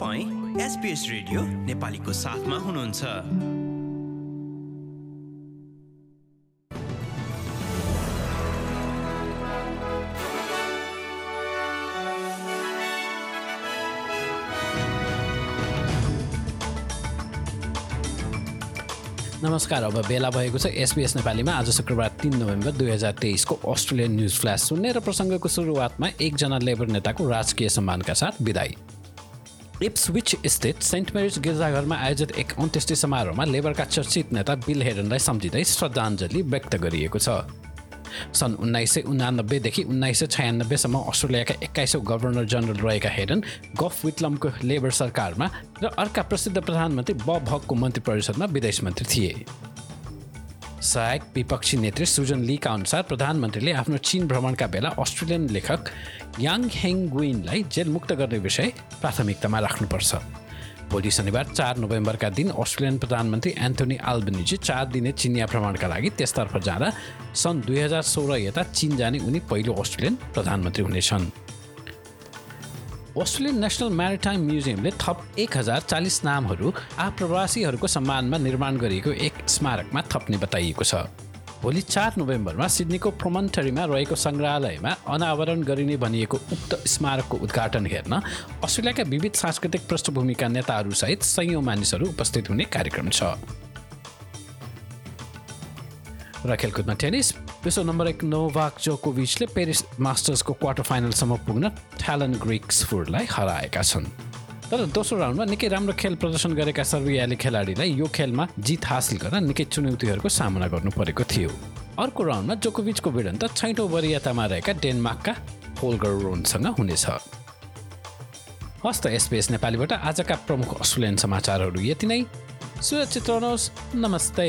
तपाईँ SBS radio नेपालीको साथमा हुनुहुन्छ। नमस्कार अब बेला भएको छ एसपिएस नेपालीमा। आज शुक्रबार तिन नोभेम्बर दुई हजार तेइसको अस्ट्रेलियन न्युज फ्ल्यास सुन्ने र प्रसङ्गको सुरुवातमा एकजना लेबर नेताको राजकीय सम्मानका साथ विदाई। इप्सविच स्थित सेन्ट मेरिज गिर्जाघरमा आयोजित एक अन्त्येष्टि समारोहमा लेबरका चर्चित नेता बिल हेडनलाई सम्झिँदै श्रद्धाञ्जली व्यक्त गरिएको छ। सन् उन्नाइस सय उनानब्बेदेखि उन्नाइस सय छयानब्बेसम्म अस्ट्रेलियाका एक्काइसौँ गभर्नर जनरल रहेका हेडन गफ विटलमको लेबर सरकारमा र अर्का प्रसिद्ध प्रधानमन्त्री बब हकको मन्त्री परिषदमा विदेश मन्त्री थिए। सहायक विपक्षी नेत्री सुजन लीका अनुसार प्रधानमन्त्रीले आफ्नो चीन भ्रमणका बेला अस्ट्रेलियन लेखक याङ हेङ गुइनलाई जेलमुक्त गर्ने विषय प्राथमिकतामा राख्नुपर्छ। भोलि शनिबार चार नोभेम्बरका दिन अस्ट्रेलियन प्रधानमन्त्री एन्थोनी आल्बनिजी चार दिने चिनिया भ्रमणका लागि त्यसतर्फ जाँदा सन् दुई हजार सोह्र यता चिन जाने उनी पहिलो अस्ट्रेलियन प्रधानमन्त्री हुनेछन्। अस्ट्रेलियन नेसनल म्यारिटाइम म्युजियमले थप एक हजार चालिस नामहरू आप्रवासीहरूको सम्मानमा निर्माण गरिएको एक स्मारकमा थप्ने बताइएको छ। भोलि चार नोभेम्बरमा सिडनीको प्रोमन्टरीमा रहेको सङ्ग्रहालयमा अनावरण गरिने भनिएको उक्त स्मारकको उद्घाटन हेर्न अस्ट्रेलियाका विविध सांस्कृतिक पृष्ठभूमिका नेताहरूसहित सयौँ मानिसहरू उपस्थित हुने कार्यक्रम छ। र खेलकुदमा टेनिस विश्व नम्बर एक नोभाक जोकोभिचले पेरिस मास्टर्सको क्वार्टर फाइनलसम्म पुग्न ट्यालन ग्रिक्सफोर्डलाई हराएका छन्। तर दोस्रो राउन्डमा निकै राम्रो खेल प्रदर्शन गरेका सर्बियाली खेलाडीलाई यो खेलमा जित हासिल गर्न निकै चुनौतीहरूको सामना गर्नु परेको थियो। अर्को राउन्डमा जोकोभिचको भिडन्त छैटौँ वरियतामा रहेका डेनमार्कका होल्गर रोनसँग हुनेछ। हस्त एसपिएस नेपालीबाट आजका प्रमुख अस्ट्रेलियन समाचारहरू यति नै। सुरक्षित रहनुहोस्। नमस्ते।